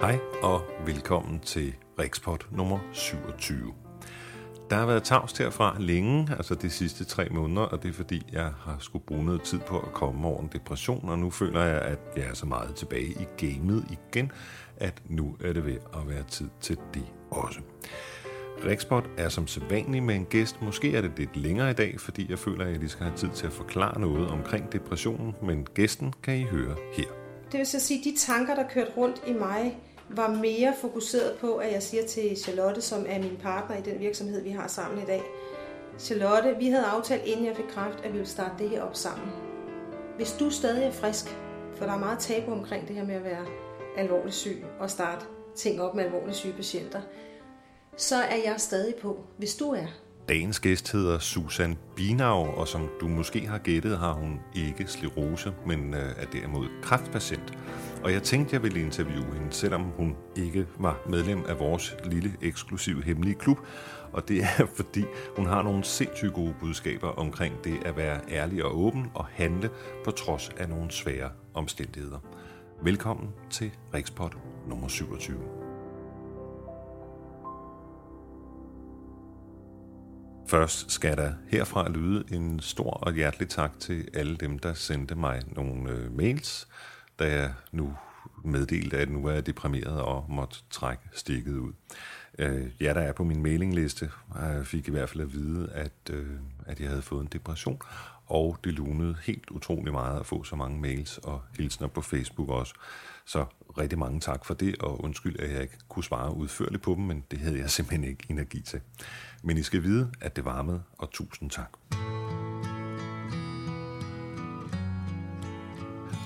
Hej og velkommen til Rikspot nummer 27. Der har været tavst herfra længe, altså de sidste tre måneder, og det er fordi, jeg har skulle bruge noget tid på at komme over en depression, og nu føler jeg, at jeg er så meget tilbage i gamet igen, at nu er det ved at være tid til det også. Rikspot er som sædvanlig med en gæst. Måske er det lidt længere i dag, fordi jeg føler, at jeg lige skal have tid til at forklare noget omkring depressionen, men gæsten kan I høre her. Det vil så sige, at de tanker, der kørte rundt i mig, var mere fokuseret på, at jeg siger til Charlotte, som er min partner i den virksomhed, vi har sammen i dag. Charlotte, vi havde aftalt, inden jeg fik kraft, at vi ville starte det her op sammen. Hvis du stadig er frisk, for der er meget tabu omkring det her med at være alvorligt syg og starte ting op med alvorligt syge patienter, så er jeg stadig på, hvis du er. Dagens gæst hedder Susan Binau, og som du måske har gættet, har hun ikke sklerose, men øh, er derimod kræftpatient. Og jeg tænkte, jeg ville interviewe hende, selvom hun ikke var medlem af vores lille, eksklusive hemmelige klub. Og det er, fordi hun har nogle sindssygt gode budskaber omkring det at være ærlig og åben og handle på trods af nogle svære omstændigheder. Velkommen til Rikspot nummer 27. Først skal der herfra lyde en stor og hjertelig tak til alle dem, der sendte mig nogle øh, mails, da jeg nu meddelte, at nu er jeg deprimeret og måtte trække stikket ud. Øh, ja, der er på min mailingliste, jeg fik i hvert fald at vide, at, øh, at jeg havde fået en depression, og det lunede helt utrolig meget at få så mange mails og hilsner på Facebook også. Så rigtig mange tak for det, og undskyld, at jeg ikke kunne svare udførligt på dem, men det havde jeg simpelthen ikke energi til. Men I skal vide, at det varmede, og tusind tak.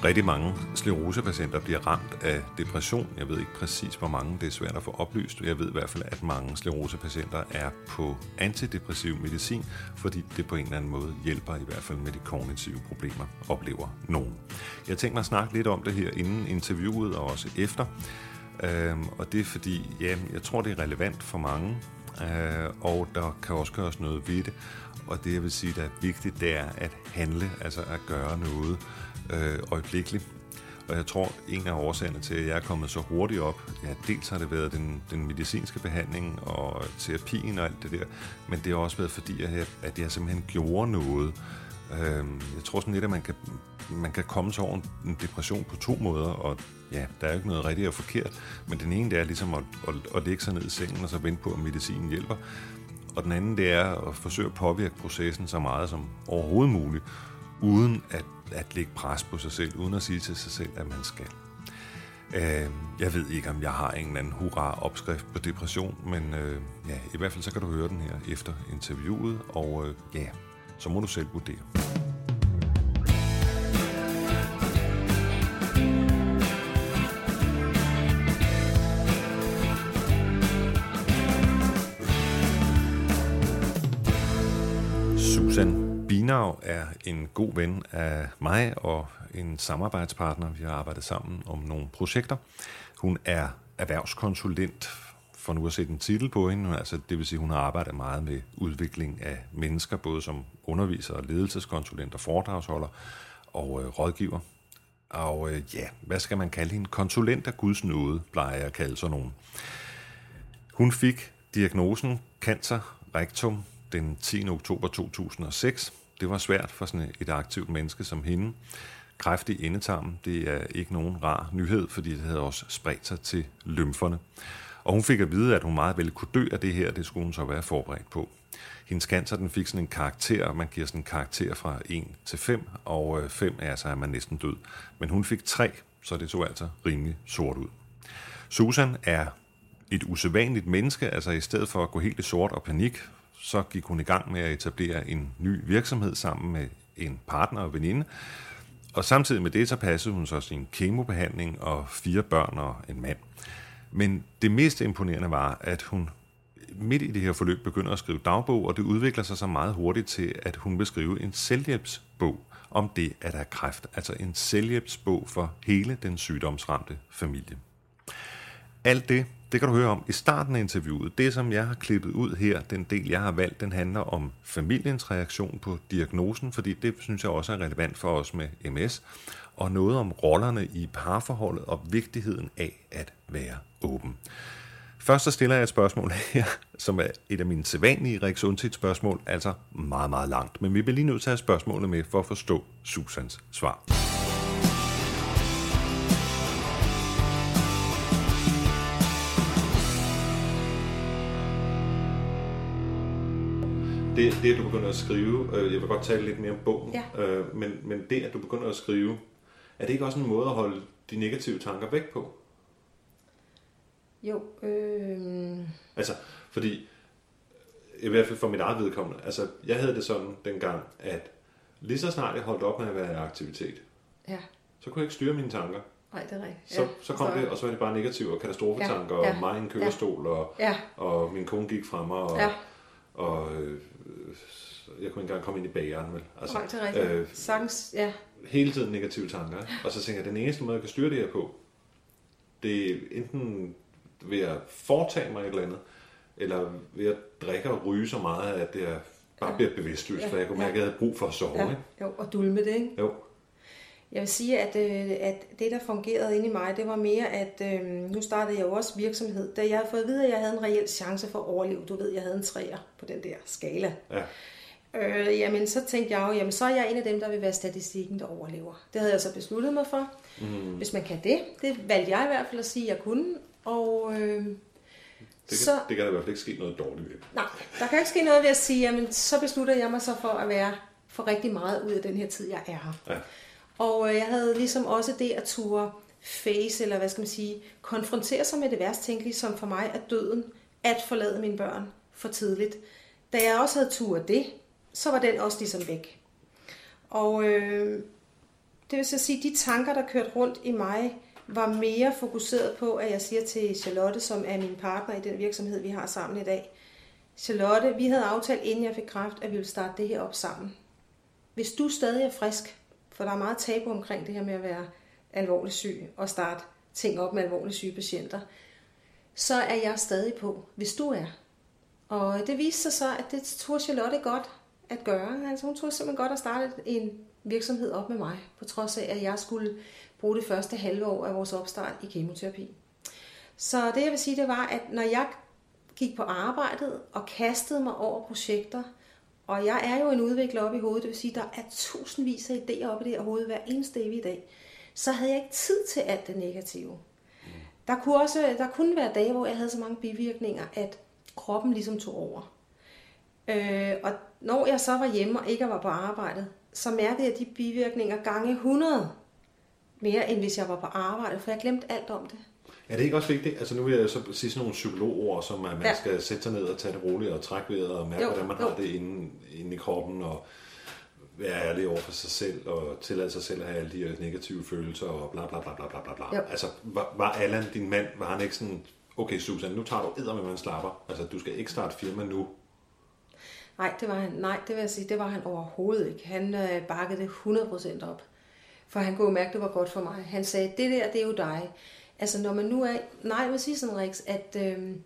Rigtig mange sklerosepatienter bliver ramt af depression. Jeg ved ikke præcis, hvor mange det er svært at få oplyst. Jeg ved i hvert fald, at mange sklerosepatienter er på antidepressiv medicin, fordi det på en eller anden måde hjælper i hvert fald med de kognitive problemer, oplever nogen. Jeg tænker mig at snakke lidt om det her inden interviewet og også efter. Øhm, og det er fordi, ja, jeg tror, det er relevant for mange, øh, og der kan også gøres noget ved det. Og det, jeg vil sige, der er vigtigt, det er at handle, altså at gøre noget øh, øjeblikkeligt. Og jeg tror, en af årsagerne til, at jeg er kommet så hurtigt op, ja, dels har det været den, den medicinske behandling og terapien og alt det der, men det har også været fordi, at jeg, at jeg simpelthen gjorde noget. Øh, jeg tror sådan lidt, at man kan, man kan komme sig over en depression på to måder, og ja, der er jo ikke noget rigtigt og forkert, men den ene det er ligesom at, at, at lægge sig ned i sengen og så vente på, at medicinen hjælper. Og den anden det er at forsøge at påvirke processen så meget som overhovedet muligt, uden at, at lægge pres på sig selv, uden at sige til sig selv, at man skal. Øh, jeg ved ikke, om jeg har en eller anden hurra-opskrift på depression, men øh, ja, i hvert fald så kan du høre den her efter interviewet, og øh, ja, så må du selv vurdere. Susan er en god ven af mig og en samarbejdspartner. Vi har arbejdet sammen om nogle projekter. Hun er erhvervskonsulent, for nu at sætte en titel på hende. Altså, det vil sige, hun har arbejdet meget med udvikling af mennesker, både som underviser og ledelseskonsulent og foredragsholder og øh, rådgiver. Og øh, ja, hvad skal man kalde hende? Konsulent af Guds nåde, plejer jeg at kalde sådan nogen. Hun fik diagnosen cancer rectum den 10. oktober 2006. Det var svært for sådan et aktivt menneske som hende. Kræft i endetarmen, det er ikke nogen rar nyhed, fordi det havde også spredt sig til lymferne. Og hun fik at vide, at hun meget vel kunne dø af det her, det skulle hun så være forberedt på. Hendes cancer den fik sådan en karakter, man giver sådan en karakter fra 1 til 5, og øh, 5 er altså, at man næsten død. Men hun fik 3, så det så altså rimelig sort ud. Susan er et usædvanligt menneske, altså i stedet for at gå helt i sort og panik, så gik hun i gang med at etablere en ny virksomhed sammen med en partner og veninde. Og samtidig med det, så passede hun så sin kemobehandling og fire børn og en mand. Men det mest imponerende var, at hun midt i det her forløb begynder at skrive dagbog, og det udvikler sig så meget hurtigt til, at hun vil skrive en selvhjælpsbog om det at have kræft. Altså en selvhjælpsbog for hele den sygdomsramte familie. Alt det, det kan du høre om i starten af interviewet. Det, som jeg har klippet ud her, den del, jeg har valgt, den handler om familiens reaktion på diagnosen, fordi det synes jeg også er relevant for os med MS, og noget om rollerne i parforholdet og vigtigheden af at være åben. Først så stiller jeg et spørgsmål her, som er et af mine sædvanlige reaktionstidsspørgsmål, spørgsmål, altså meget, meget langt. Men vi bliver lige nødt til at have spørgsmålet med for at forstå Susans svar. Det, det, at du begynder at skrive, øh, jeg vil godt tale lidt mere om bogen, ja. øh, men, men det, at du begynder at skrive, er det ikke også en måde at holde de negative tanker væk på? Jo. Øh... Altså, fordi, i hvert fald for mit eget vedkommende, altså, jeg havde det sådan dengang, at lige så snart jeg holdt op med at være i aktivitet, ja. så kunne jeg ikke styre mine tanker. Nej, det er rigtigt. Så, ja. så kom så... det, og så var det bare negative og katastrofetanker, ja. Ja. og mig i en kørestol, og, ja. og min kone gik fra mig, og, ja. Og øh, jeg kunne ikke engang komme ind i bageren. Vel? Altså, Nej, det er rigtigt. Øh, Sangs, ja. Hele tiden negative tanker. Og så tænker jeg, at den eneste måde, jeg kan styre det her på, det er enten ved at foretage mig et eller andet, eller ved at drikke og ryge så meget, at det er bare ja. bliver bevidstløst, ja. for jeg kunne mærke, at jeg havde brug for at sove. Ja. Ikke? Jo, og dulme det, ikke? Jo. Jeg vil sige, at, øh, at det, der fungerede inde i mig, det var mere, at øh, nu startede jeg jo også virksomhed. Da jeg havde fået at vide, at jeg havde en reel chance for at overleve, du ved, jeg havde en træer på den der skala. Ja. Øh, jamen, så tænkte jeg jo, jamen, så er jeg en af dem, der vil være statistikken, der overlever. Det havde jeg så besluttet mig for. Mm. Hvis man kan det, det valgte jeg i hvert fald at sige, at jeg kunne. Og øh, det kan, så, det kan der i hvert fald ikke ske noget dårligt ved. Nej, der kan ikke ske noget ved at sige, jamen så beslutter jeg mig så for at være for rigtig meget ud af den her tid, jeg er her. Ja. Og øh, jeg havde ligesom også det at ture face, eller hvad skal man sige, konfrontere sig med det værst tænkelige, som for mig er døden, at forlade mine børn for tidligt. Da jeg også havde turet det, så var den også ligesom væk. Og øh, det vil så sige, de tanker, der kørte rundt i mig, var mere fokuseret på, at jeg siger til Charlotte, som er min partner i den virksomhed, vi har sammen i dag. Charlotte, vi havde aftalt, inden jeg fik kraft, at vi ville starte det her op sammen. Hvis du stadig er frisk, for der er meget tabu omkring det her med at være alvorligt syg og starte ting op med alvorligt syge patienter, så er jeg stadig på, hvis du er. Og det viste sig så, at det tog Charlotte godt at gøre. Altså hun tog simpelthen godt at starte en virksomhed op med mig, på trods af, at jeg skulle bruge det første halve år af vores opstart i kemoterapi. Så det jeg vil sige, det var, at når jeg gik på arbejdet og kastede mig over projekter, og jeg er jo en udvikler op i hovedet, det vil sige, der er tusindvis af idéer op i det her hoved hver eneste evig dag, så havde jeg ikke tid til alt det negative. Der kunne, også, der kunne være dage, hvor jeg havde så mange bivirkninger, at kroppen ligesom tog over. Øh, og når jeg så var hjemme og ikke var på arbejdet, så mærkede jeg de bivirkninger gange 100 mere, end hvis jeg var på arbejde, for jeg glemte alt om det. Er det ikke også vigtigt? Altså nu vil jeg så sige sådan nogle psykologord, som at man ja. skal sætte sig ned og tage det roligt og trække vejret og mærke, jo, hvordan man jo. har det inde, inde i kroppen og være ærlig over for sig selv og tillade sig selv at have alle de negative følelser og bla bla bla bla bla bla. Jo. Altså var, var Allan din mand, var han ikke sådan, okay Susan, nu tager du edder med, man slapper. Altså du skal ikke starte firma nu. Nej, det var han, nej, det vil jeg sige, det var han overhovedet ikke. Han øh, bakkede det 100% op. For han kunne mærke, det var godt for mig. Han sagde, det der, det er jo dig. Altså når man nu er... Nej, jeg vil sige sådan, Rix, at øh,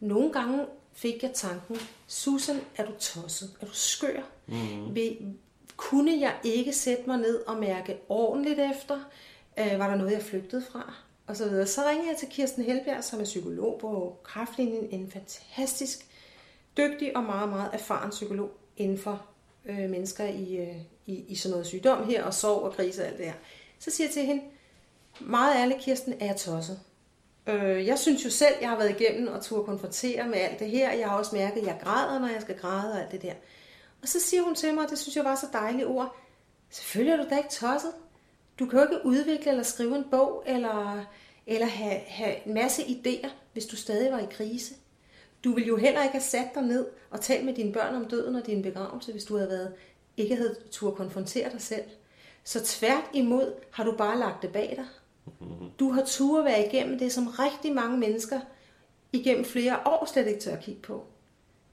nogle gange fik jeg tanken, Susan, er du tosset? Er du skør? Mm. Vil, kunne jeg ikke sætte mig ned og mærke ordentligt efter? Øh, var der noget, jeg flygtede fra? Og så videre. Så ringede jeg til Kirsten Helbjerg, som er psykolog på Kraftlinjen. En fantastisk dygtig og meget, meget erfaren psykolog inden for øh, mennesker i, øh, i, i sådan noget sygdom her, og sorg og krise og alt det her. Så siger jeg til hende, meget ærligt, Kirsten, er jeg tosset. Øh, jeg synes jo selv, jeg har været igennem og turde konfrontere med alt det her. Jeg har også mærket, at jeg græder, når jeg skal græde og alt det der. Og så siger hun til mig, og det synes jeg var så dejligt ord, selvfølgelig er du da ikke tosset. Du kan jo ikke udvikle eller skrive en bog, eller, eller have, have en masse idéer, hvis du stadig var i krise. Du ville jo heller ikke have sat dig ned og talt med dine børn om døden og din begravelse, hvis du havde været, ikke havde tur konfrontere dig selv. Så tvært imod har du bare lagt det bag dig. Du har tur at være igennem det, som rigtig mange mennesker igennem flere år slet ikke tør at kigge på.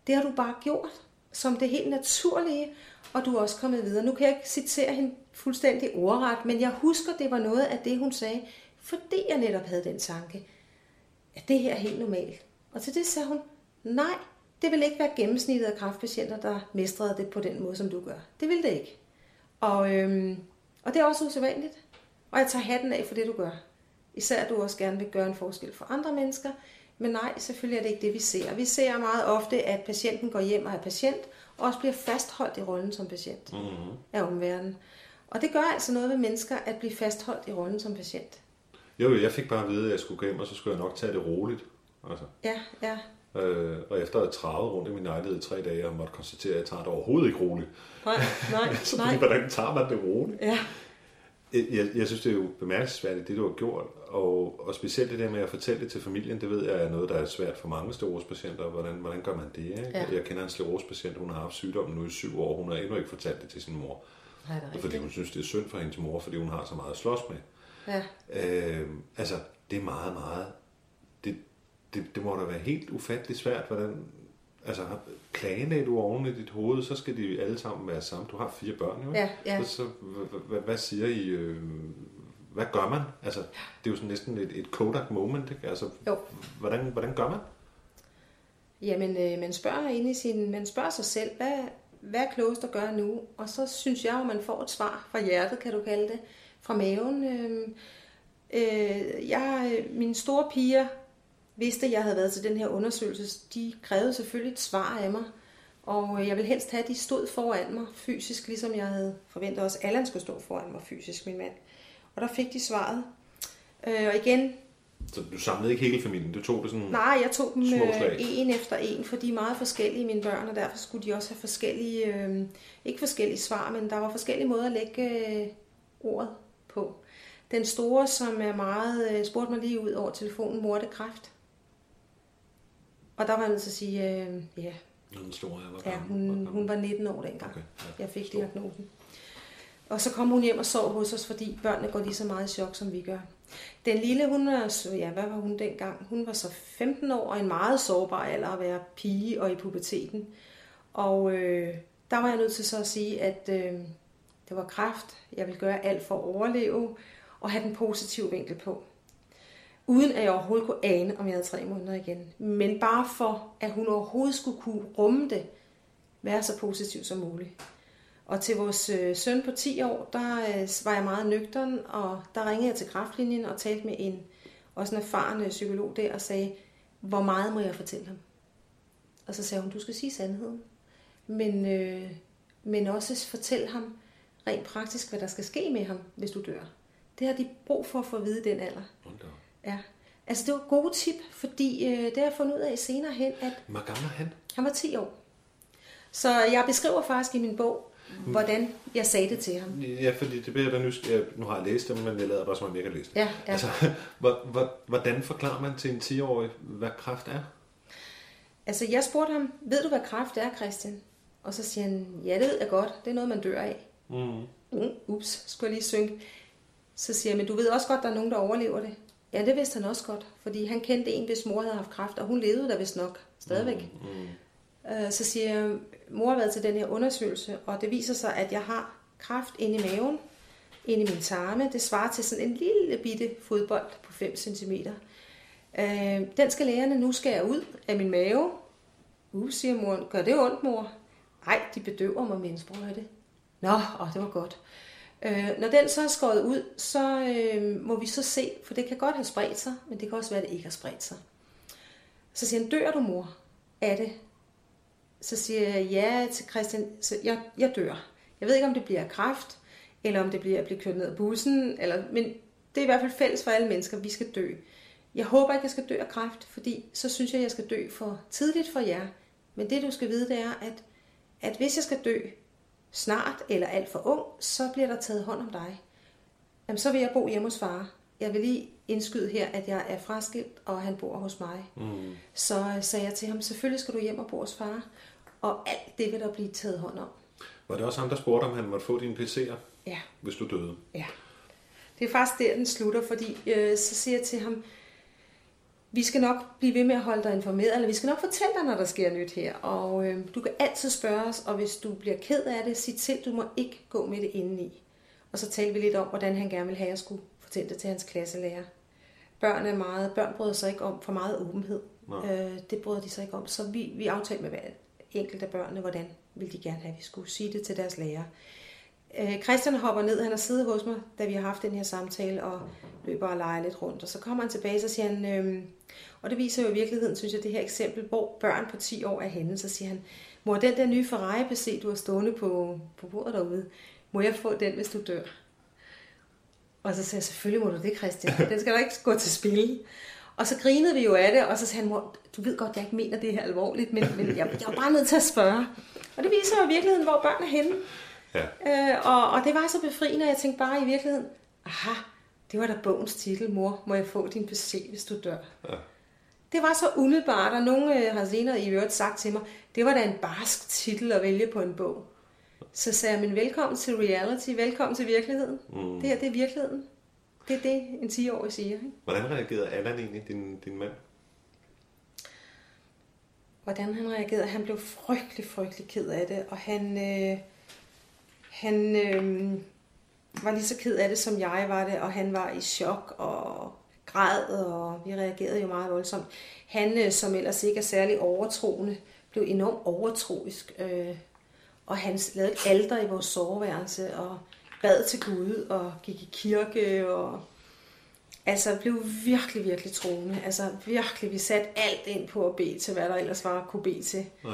Det har du bare gjort, som det helt naturlige, og du er også kommet videre. Nu kan jeg ikke citere hende fuldstændig ordret, men jeg husker, det var noget af det, hun sagde, fordi jeg netop havde den tanke. at det her helt normalt? Og til det sagde hun, nej, det vil ikke være gennemsnittet af kraftpatienter, der mestrede det på den måde, som du gør. Det vil det ikke. Og, øhm, og det er også usædvanligt. Og jeg tager hatten af for det, du gør. Især at du også gerne vil gøre en forskel for andre mennesker. Men nej, selvfølgelig er det ikke det, vi ser. Vi ser meget ofte, at patienten går hjem og er patient, og også bliver fastholdt i rollen som patient mm-hmm. af omverdenen. Og det gør altså noget ved mennesker at blive fastholdt i rollen som patient. Jo, jeg fik bare at vide, at jeg skulle gå hjem, og så skulle jeg nok tage det roligt. Altså. Ja, ja. Øh, og efter at have travet rundt i min lejlighed i tre dage, og måtte konstatere, at jeg tager det overhovedet ikke roligt. Nej, nej, så nej. hvordan tager man det roligt? Ja. Jeg, jeg synes, det er jo bemærkelsesværdigt, det du har gjort, og, og specielt det der med at fortælle det til familien, det ved jeg er noget, der er svært for mange sklerosepatienter. Hvordan, hvordan gør man det? Ikke? Ja. Jeg kender en sklerosepatient, hun har haft sygdommen nu i syv år, hun har endnu ikke fortalt det til sin mor. Nej, det er fordi hun synes, det er synd for hendes mor, fordi hun har så meget at slås med. Ja. Øh, altså, det er meget, meget... Det, det, det må da være helt ufatteligt svært, hvordan... Altså, klagen du oven i dit hoved, så skal de alle sammen være sammen. Du har fire børn, jo. Ja, ja. Så, så hvad, siger I? Øh, hvad gør man? Altså, det er jo sådan næsten et, et Kodak moment, ikke? Altså, Jo. hvordan, hvordan gør man? Jamen, øh, man spørger inde i sin, man spørger sig selv, hvad, hvad er klogest at gøre nu? Og så synes jeg jo, man får et svar fra hjertet, kan du kalde det, fra maven. Øh, øh, jeg, mine store piger vidste, jeg havde været til den her undersøgelse. De krævede selvfølgelig et svar af mig. Og øh, jeg vil helst have, at de stod foran mig fysisk, ligesom jeg havde forventet også, at Allan skulle stå foran mig fysisk, min mand. Og der fik de svaret. Øh, og igen, Så du samlede ikke hele familien, du tog det sådan... Nej, jeg tog dem øh, en efter en, for de er meget forskellige, mine børn, og derfor skulle de også have forskellige, øh, ikke forskellige svar, men der var forskellige måder at lægge øh, ordet på. Den store, som er meget, øh, spurgte mig lige ud over telefonen, mor, det kræft? Og der var jeg nødt til at sige, øh, ja, Den store, var ja hun, gammel? hun var 19 år dengang. Okay, ja. Jeg fik diagnosen. Og så kom hun hjem og sov hos os, fordi børnene går lige så meget i chok, som vi gør. Den lille, hun var, ja, hvad var hun dengang? Hun var så 15 år og en meget sårbar alder at være pige og i puberteten. Og øh, der var jeg nødt til så at sige, at øh, det var kræft. Jeg vil gøre alt for at overleve og have den positive vinkel på. Uden at jeg overhovedet kunne ane, om jeg havde tre måneder igen. Men bare for, at hun overhovedet skulle kunne rumme det, være så positiv som muligt. Og til vores øh, søn på 10 år, der øh, var jeg meget nøgteren, og der ringede jeg til kraftlinjen og talte med en også en erfaren øh, psykolog der og sagde, hvor meget må jeg fortælle ham? Og så sagde hun, du skal sige sandheden. Men, øh, men også fortæl ham rent praktisk, hvad der skal ske med ham, hvis du dør. Det har de brug for at få at vide den alder. Hold. Ja. Altså det var gode tip, fordi øh, det har jeg fundet ud af senere hen, at Hvor gammel er han? han var 10 år. Så jeg beskriver faktisk i min bog, hvordan jeg sagde det til ham. Ja, fordi det bliver da nysgerrig. Nu har jeg læst dem, men jeg lader bare som om jeg ikke har læst dem. Ja, ja. Altså, hvor- hvor- hvordan forklarer man til en 10-årig, hvad kræft er? Altså jeg spurgte ham, ved du hvad kræft er, Christian? Og så siger han, ja det ved jeg godt, det er noget man dør af. Mm. Mm, ups, skulle jeg lige synge. Så siger jeg, men du ved også godt, der er nogen, der overlever det. Ja, det vidste han også godt, fordi han kendte en, hvis mor havde haft kræft, og hun levede der vist nok stadigvæk. Mm. Øh, Så siger jeg, mor har været til den her undersøgelse, og det viser sig, at jeg har kræft inde i maven, inde i min tarme. Det svarer til sådan en lille bitte fodbold på 5 cm. Den skal lægerne nu skære ud af min mave. Uh, siger mor, gør det ondt, mor? Nej, de bedøver mig med en sprøjte. Nå, åh, det var godt. Øh, når den så er skåret ud, så øh, må vi så se, for det kan godt have spredt sig, men det kan også være, at det ikke har spredt sig. Så siger han, dør du mor af det? Så siger jeg ja til Christian, så jeg, jeg dør. Jeg ved ikke, om det bliver kraft, kræft, eller om det bliver at blive kørt ned af bussen, eller, men det er i hvert fald fælles for alle mennesker, vi skal dø. Jeg håber ikke, jeg skal dø af kræft, fordi så synes jeg, jeg skal dø for tidligt for jer. Men det, du skal vide, det er, at, at hvis jeg skal dø snart eller alt for ung, så bliver der taget hånd om dig. Jamen, så vil jeg bo hjemme hos far. Jeg vil lige indskyde her, at jeg er fraskilt, og han bor hos mig. Mm. Så sagde jeg til ham, selvfølgelig skal du hjem og bo hos far. Og alt det vil der blive taget hånd om. Var det også ham, der spurgte, om han måtte få dine PC'er, Ja, hvis du døde? ja. Det er faktisk der, den slutter, fordi øh, så siger jeg til ham, vi skal nok blive ved med at holde dig informeret, eller vi skal nok fortælle dig, når der sker nyt her. Og øh, du kan altid spørge os, og hvis du bliver ked af det, sig til, du må ikke gå med det indeni. Og så talte vi lidt om, hvordan han gerne ville have, at jeg skulle fortælle det til hans klasselærer. børn er meget, børn bryder sig ikke om for meget åbenhed. Øh, det bryder de sig ikke om. Så vi, vi aftalte med hver enkelt af børnene, hvordan ville de gerne have, at vi skulle sige det til deres lærer. Øh, Christian hopper ned, han har siddet hos mig, da vi har haft den her samtale, og løber og leger lidt rundt. Og så kommer han tilbage, så siger han, øh, og det viser jo i virkeligheden, synes jeg, det her eksempel, hvor børn på 10 år er henne, så siger han, mor, den der nye Ferrari PC, du har stående på, på bordet derude, må jeg få den, hvis du dør? Og så sagde jeg, selvfølgelig må du det, Christian. Den skal da ikke gå til spil. Og så grinede vi jo af det, og så sagde han, mor, du ved godt, jeg ikke mener det her alvorligt, men, men jeg, jeg var bare nødt til at spørge. Og det viser jo i virkeligheden, hvor børn er henne. Ja. Øh, og, og det var så befriende, jeg tænkte bare i virkeligheden, aha, det var da bogens titel, mor, må jeg få din PC, hvis du dør. Ja. Det var så umiddelbart, og nogen øh, har senere i øvrigt sagt til mig, det var da en barsk titel at vælge på en bog. Så sagde jeg, men velkommen til reality, velkommen til virkeligheden. Mm. Det her, det er virkeligheden. Det er det, en 10-årig siger. Ikke? Hvordan reagerede Allan egentlig, din, din mand? Hvordan han reagerede? Han blev frygtelig, frygtelig ked af det, og han, øh, han øh, var lige så ked af det, som jeg var det, og han var i chok og græd, og vi reagerede jo meget voldsomt. Han, øh, som ellers ikke er særlig overtroende, blev enormt overtroisk, øh, og han lavede et alter i vores soveværelse, og bad til Gud, og gik i kirke, og altså blev virkelig, virkelig troende. Altså virkelig, vi satte alt ind på at bede til, hvad der ellers var at kunne bede til. Ja.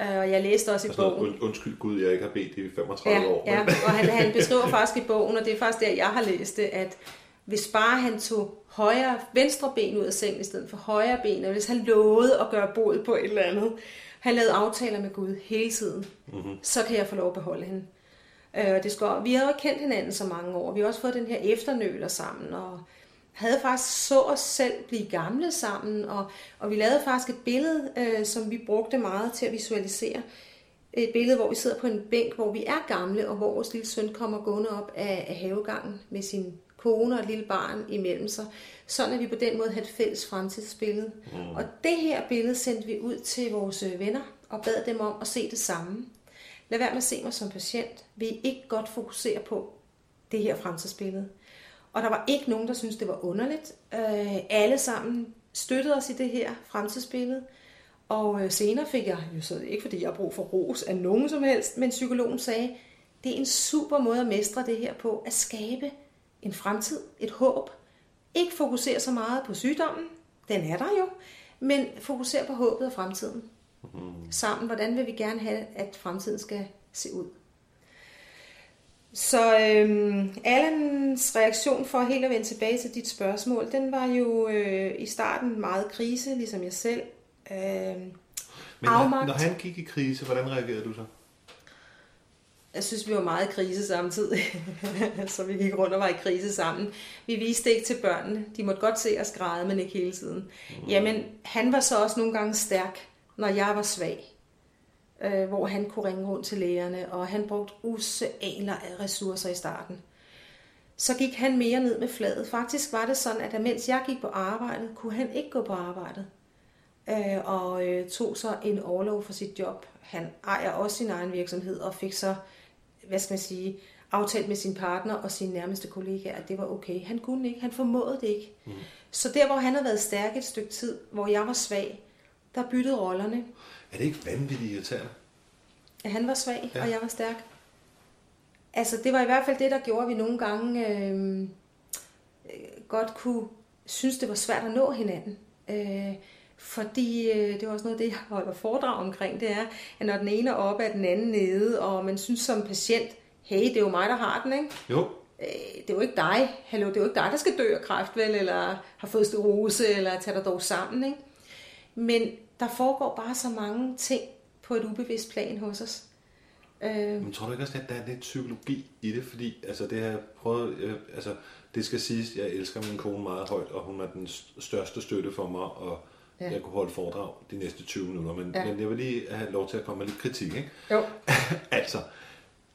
Uh, og jeg læste også altså, i bogen... Und, undskyld Gud, jeg ikke har bedt i 35 ja, år. Ja, og han, han beskriver faktisk i bogen, og det er faktisk der, jeg har læst det, at hvis bare han tog højre, venstre ben ud af sengen i stedet for højre ben, og hvis han lovede at gøre bod på et eller andet, han lavede aftaler med Gud hele tiden, mm-hmm. så kan jeg få lov at beholde hende. Uh, det skal, vi har jo kendt hinanden så mange år, vi har også fået den her efternøler sammen, og havde faktisk så os selv blive gamle sammen, og, og vi lavede faktisk et billede, øh, som vi brugte meget til at visualisere. Et billede, hvor vi sidder på en bænk, hvor vi er gamle, og hvor vores lille søn kommer gående op af, af havegangen med sin kone og et lille barn imellem sig. Sådan at vi på den måde havde et fælles fremtidsbillede. Mm. Og det her billede sendte vi ud til vores øh, venner og bad dem om at se det samme. Lad være med at se mig som patient. Vi ikke godt fokusere på det her fremtidsbillede. Og der var ikke nogen, der syntes, det var underligt. Øh, alle sammen støttede os i det her fremtidsbillede. Og øh, senere fik jeg, jo så ikke fordi jeg har brug for ros af nogen som helst, men psykologen sagde, det er en super måde at mestre det her på, at skabe en fremtid, et håb. Ikke fokusere så meget på sygdommen, den er der jo, men fokusere på håbet og fremtiden. Mm. Sammen, hvordan vil vi gerne have, at fremtiden skal se ud. Så øhm, Allans reaktion for helt at vende tilbage til dit spørgsmål, den var jo øh, i starten meget krise, ligesom jeg selv. Øh, Men når, når han gik i krise, hvordan reagerede du så? Jeg synes, vi var meget i krise samtidig. så vi gik rundt og var i krise sammen. Vi viste ikke til børnene. De måtte godt se os græde, men ikke hele tiden. Mm. Jamen, han var så også nogle gange stærk, når jeg var svag øh, hvor han kunne ringe rundt til lægerne, og han brugte usædler af ressourcer i starten. Så gik han mere ned med fladet. Faktisk var det sådan, at mens jeg gik på arbejde, kunne han ikke gå på arbejdet. Øh, og øh, tog så en overlov for sit job. Han ejer også sin egen virksomhed, og fik så, hvad skal man sige, aftalt med sin partner og sine nærmeste kollegaer, at det var okay. Han kunne ikke, han formåede det ikke. Mm. Så der, hvor han har været stærk et stykke tid, hvor jeg var svag, der byttede rollerne. Er det ikke vanvittigt irriterende? At han var svag, ja. og jeg var stærk. Altså, det var i hvert fald det, der gjorde, at vi nogle gange øh, godt kunne synes, det var svært at nå hinanden. Øh, fordi øh, det var også noget af det, jeg holder foredrag omkring, det er, at når den ene er oppe, er den anden nede, og man synes som patient, hey, det er jo mig, der har den, ikke? Jo. Øh, det er jo ikke dig, hallo, det er jo ikke dig, der skal dø af kræft, vel, eller har fået sterose, eller tager dig dog sammen, ikke? Men der foregår bare så mange ting på et ubevidst plan hos os. Øh... Men tror du ikke også, at der er lidt psykologi i det? Fordi altså, det har jeg prøvet, øh, altså, det skal siges, jeg elsker min kone meget højt, og hun er den største støtte for mig, og ja. jeg kunne holde foredrag de næste 20 minutter, men, ja. men jeg vil lige have lov til at komme med lidt kritik. Ikke? Jo. altså,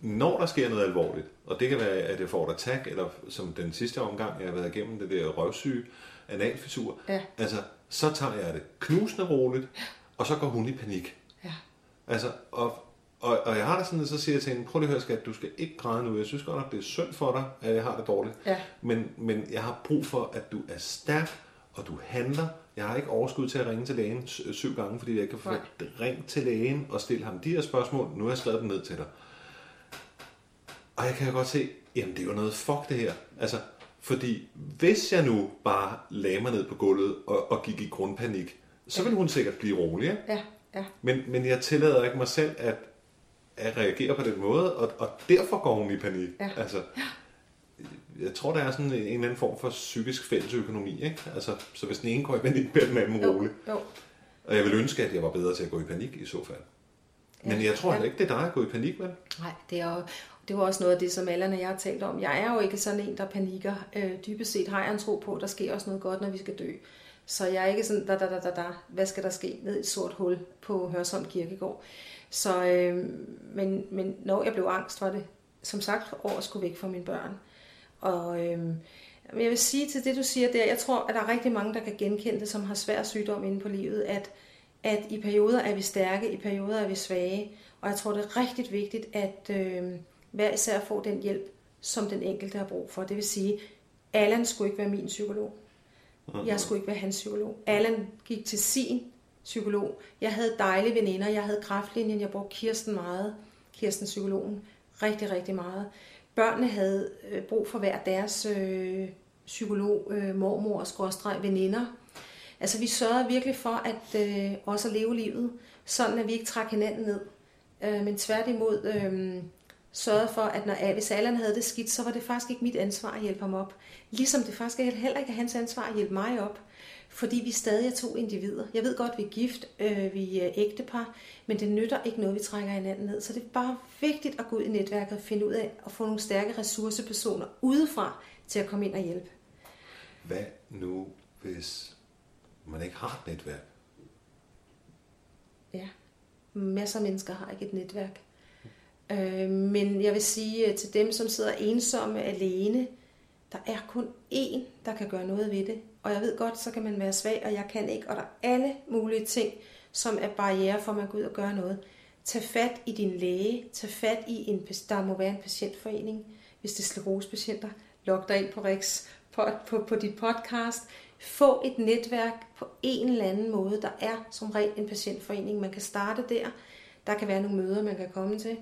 når der sker noget alvorligt, og det kan være, at jeg får et attack, eller som den sidste omgang, jeg har været igennem det der røvsyge, analfissur, ja. altså, så tager jeg det knusende roligt, og så går hun i panik. Ja. Altså, og, Og, og jeg har det sådan, at så siger jeg til hende, prøv lige at høre skat, du skal ikke græde nu. Jeg synes godt nok, det er synd for dig, at jeg har det dårligt. Ja. Men, men jeg har brug for, at du er stærk, og du handler. Jeg har ikke overskud til at ringe til lægen syv gange, fordi jeg kan få ring til lægen og stille ham de her spørgsmål. Nu har jeg skrevet dem ned til dig. Og jeg kan jo godt se, jamen det er jo noget fuck det her. Altså, fordi hvis jeg nu bare lagde mig ned på gulvet og, og gik i grundpanik, så ja. ville hun sikkert blive rolig. Ikke? Ja, ja. Men, men jeg tillader ikke mig selv at, at reagere på den måde, og, og derfor går hun i panik. Ja. Altså, jeg tror, der er sådan en, en eller anden form for psykisk fællesøkonomi. Ikke? Altså, så hvis den ene går i panik, bliver den anden rolig. Jo. Og jeg vil ønske, at jeg var bedre til at gå i panik i så fald. Men jeg tror ja. ikke, det er dig at gå i panik, vel? Nej, det er jo, det var også noget af det, som Allan og jeg har talt om. Jeg er jo ikke sådan en, der panikker. Øh, dybest set har jeg en tro på, at der sker også noget godt, når vi skal dø. Så jeg er ikke sådan, da, da, da, da, da. hvad skal der ske ned i et sort hul på Hørsholm Kirkegård. Så, øh, men, men når jeg blev angst, var det som sagt over at skulle væk fra mine børn. Og øh, jeg vil sige til det, du siger der, jeg tror, at der er rigtig mange, der kan genkende det, som har svær sygdom inde på livet, at, at i perioder er vi stærke, i perioder er vi svage. Og jeg tror, det er rigtig vigtigt, at øh, hver især får den hjælp, som den enkelte har brug for. Det vil sige, Allan skulle ikke være min psykolog. Jeg skulle ikke være hans psykolog. Allan gik til sin psykolog. Jeg havde dejlige veninder. Jeg havde kraftlinjen. Jeg brugte Kirsten meget. Kirsten psykologen. Rigtig, rigtig meget. Børnene havde øh, brug for hver deres øh, psykolog, øh, mormor og skråstreg veninder. Altså vi sørgede virkelig for at øh, også at leve livet, sådan at vi ikke trak hinanden ned. Øh, men tværtimod øh, sørgede for, at når, hvis Allan havde det skidt, så var det faktisk ikke mit ansvar at hjælpe ham op. Ligesom det faktisk heller ikke er hans ansvar at hjælpe mig op. Fordi vi stadig er to individer. Jeg ved godt, vi er gift, øh, vi er ægtepar, men det nytter ikke noget, vi trækker hinanden ned. Så det er bare vigtigt at gå ud i netværket og finde ud af at få nogle stærke ressourcepersoner udefra til at komme ind og hjælpe. Hvad nu, hvis man ikke har et netværk? Ja, masser af mennesker har ikke et netværk. Øh, men jeg vil sige øh, til dem, som sidder ensomme alene, der er kun én, der kan gøre noget ved det. Og jeg ved godt, så kan man være svag, og jeg kan ikke. Og der er alle mulige ting, som er barriere for, at man går ud og gør noget. Tag fat i din læge. Tag fat i en, der må være en patientforening. Hvis det er sklerosepatienter, log dig ind på Rex på, på, på dit podcast. Få et netværk på en eller anden måde. Der er som regel en patientforening. Man kan starte der. Der kan være nogle møder, man kan komme til.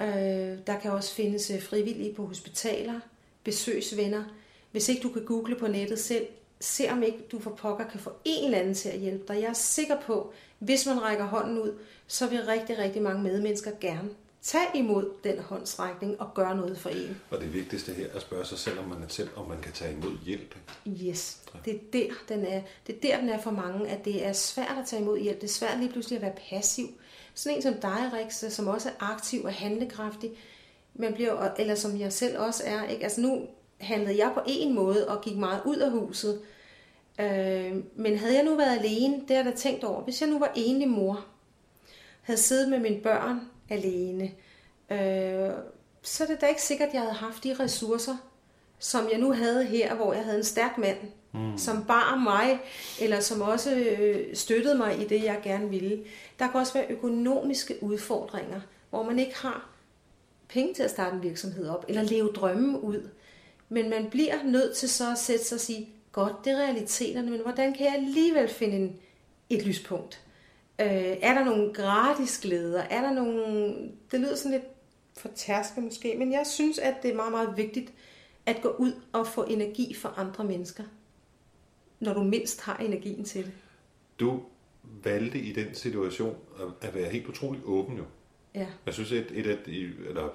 Øh, der kan også findes øh, frivillige på hospitaler, besøgsvenner. Hvis ikke du kan google på nettet selv, se om ikke du for pokker kan få en eller anden til at hjælpe dig. Jeg er sikker på, hvis man rækker hånden ud, så vil rigtig, rigtig mange medmennesker gerne tage imod den håndsrækning og gøre noget for en. Og det vigtigste her er at spørge sig selv, om man er selv, om man kan tage imod hjælp. Yes, det er der, den er. Det er der, den er for mange, at det er svært at tage imod hjælp. Det er svært lige pludselig at være passiv. Sådan en som dig, Rex, som også er aktiv og handlekraftig, man bliver, eller som jeg selv også er. Ikke? Altså nu handlede jeg på en måde og gik meget ud af huset. Øh, men havde jeg nu været alene, det har jeg da tænkt over. Hvis jeg nu var enlig mor, havde siddet med mine børn alene, øh, så er det da ikke sikkert, at jeg havde haft de ressourcer, som jeg nu havde her, hvor jeg havde en stærk mand, mm. som bar mig, eller som også øh, støttede mig i det, jeg gerne ville. Der kan også være økonomiske udfordringer, hvor man ikke har penge til at starte en virksomhed op, eller leve drømmen ud. Men man bliver nødt til så at sætte sig og sige, godt, det er realiteterne, men hvordan kan jeg alligevel finde en, et lyspunkt? Øh, er der nogle gratis glæder? Er der nogle... Det lyder sådan lidt for tærske måske, men jeg synes, at det er meget, meget vigtigt at gå ud og få energi for andre mennesker, når du mindst har energien til det. Du valgte i den situation at være helt utrolig åben jo. Ja. Jeg synes, et, et, et, eller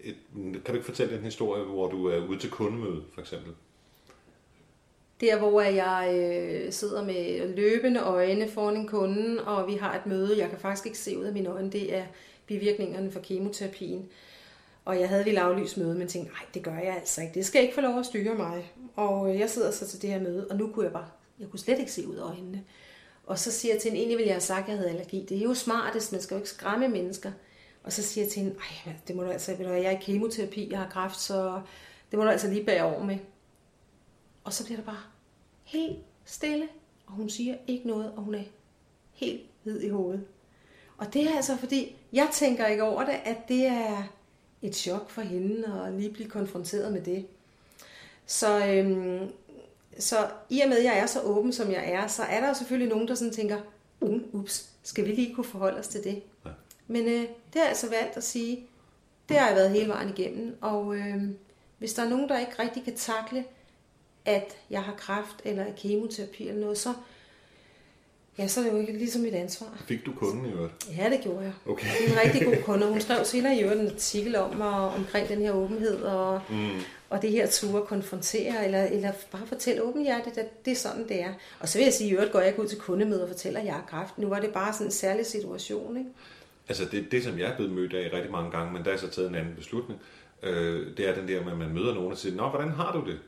et, kan du ikke fortælle en historie, hvor du er ude til kundemøde, for eksempel? Der, hvor jeg øh, sidder med løbende øjne foran en kunde, og vi har et møde, jeg kan faktisk ikke se ud af mine øjne, det er bivirkningerne for kemoterapien. Og jeg havde lige aflyst møde, men tænkte, nej, det gør jeg altså ikke. Det skal ikke få lov at styre mig. Og øh, jeg sidder så til det her møde, og nu kunne jeg bare, jeg kunne slet ikke se ud af øjnene. Og så siger jeg til hende, egentlig ville jeg have sagt, at jeg havde allergi. Det er jo smartest, man skal jo ikke skræmme mennesker. Og så siger jeg til hende, Ej, det må du altså, ved du, jeg er i kemoterapi, jeg har kræft, så det må du altså lige bære over med. Og så bliver der bare helt stille, og hun siger ikke noget, og hun er helt hvid i hovedet. Og det er altså fordi, jeg tænker ikke over det, at det er et chok for hende at lige blive konfronteret med det. Så, øhm, så i og med, at jeg er så åben, som jeg er, så er der jo selvfølgelig nogen, der sådan tænker, um, ups, skal vi lige kunne forholde os til det? Ja. Men øh, det har jeg altså valgt at sige, det har jeg været hele vejen igennem, og øh, hvis der er nogen, der ikke rigtig kan takle, at jeg har kræft eller kemoterapi eller noget, så, ja, så er det jo ikke ligesom mit ansvar. Fik du kunden i øvrigt? Ja, det gjorde jeg. Okay. Er en rigtig god kunde. Hun skrev senere i øvrigt en artikel om mig, omkring den her åbenhed og, mm. og det her tur at konfrontere, eller, eller bare fortælle åbenhjertigt, at det er sådan, det er. Og så vil jeg sige, i øvrigt går jeg ikke ud til kundemøder og fortæller, at jeg har kræft. Nu var det bare sådan en særlig situation, ikke? Altså det, det, som jeg er blevet mødt af rigtig mange gange, men der er så taget en anden beslutning, øh, det er den der med, at man møder nogen og siger, Nå, hvordan har du det?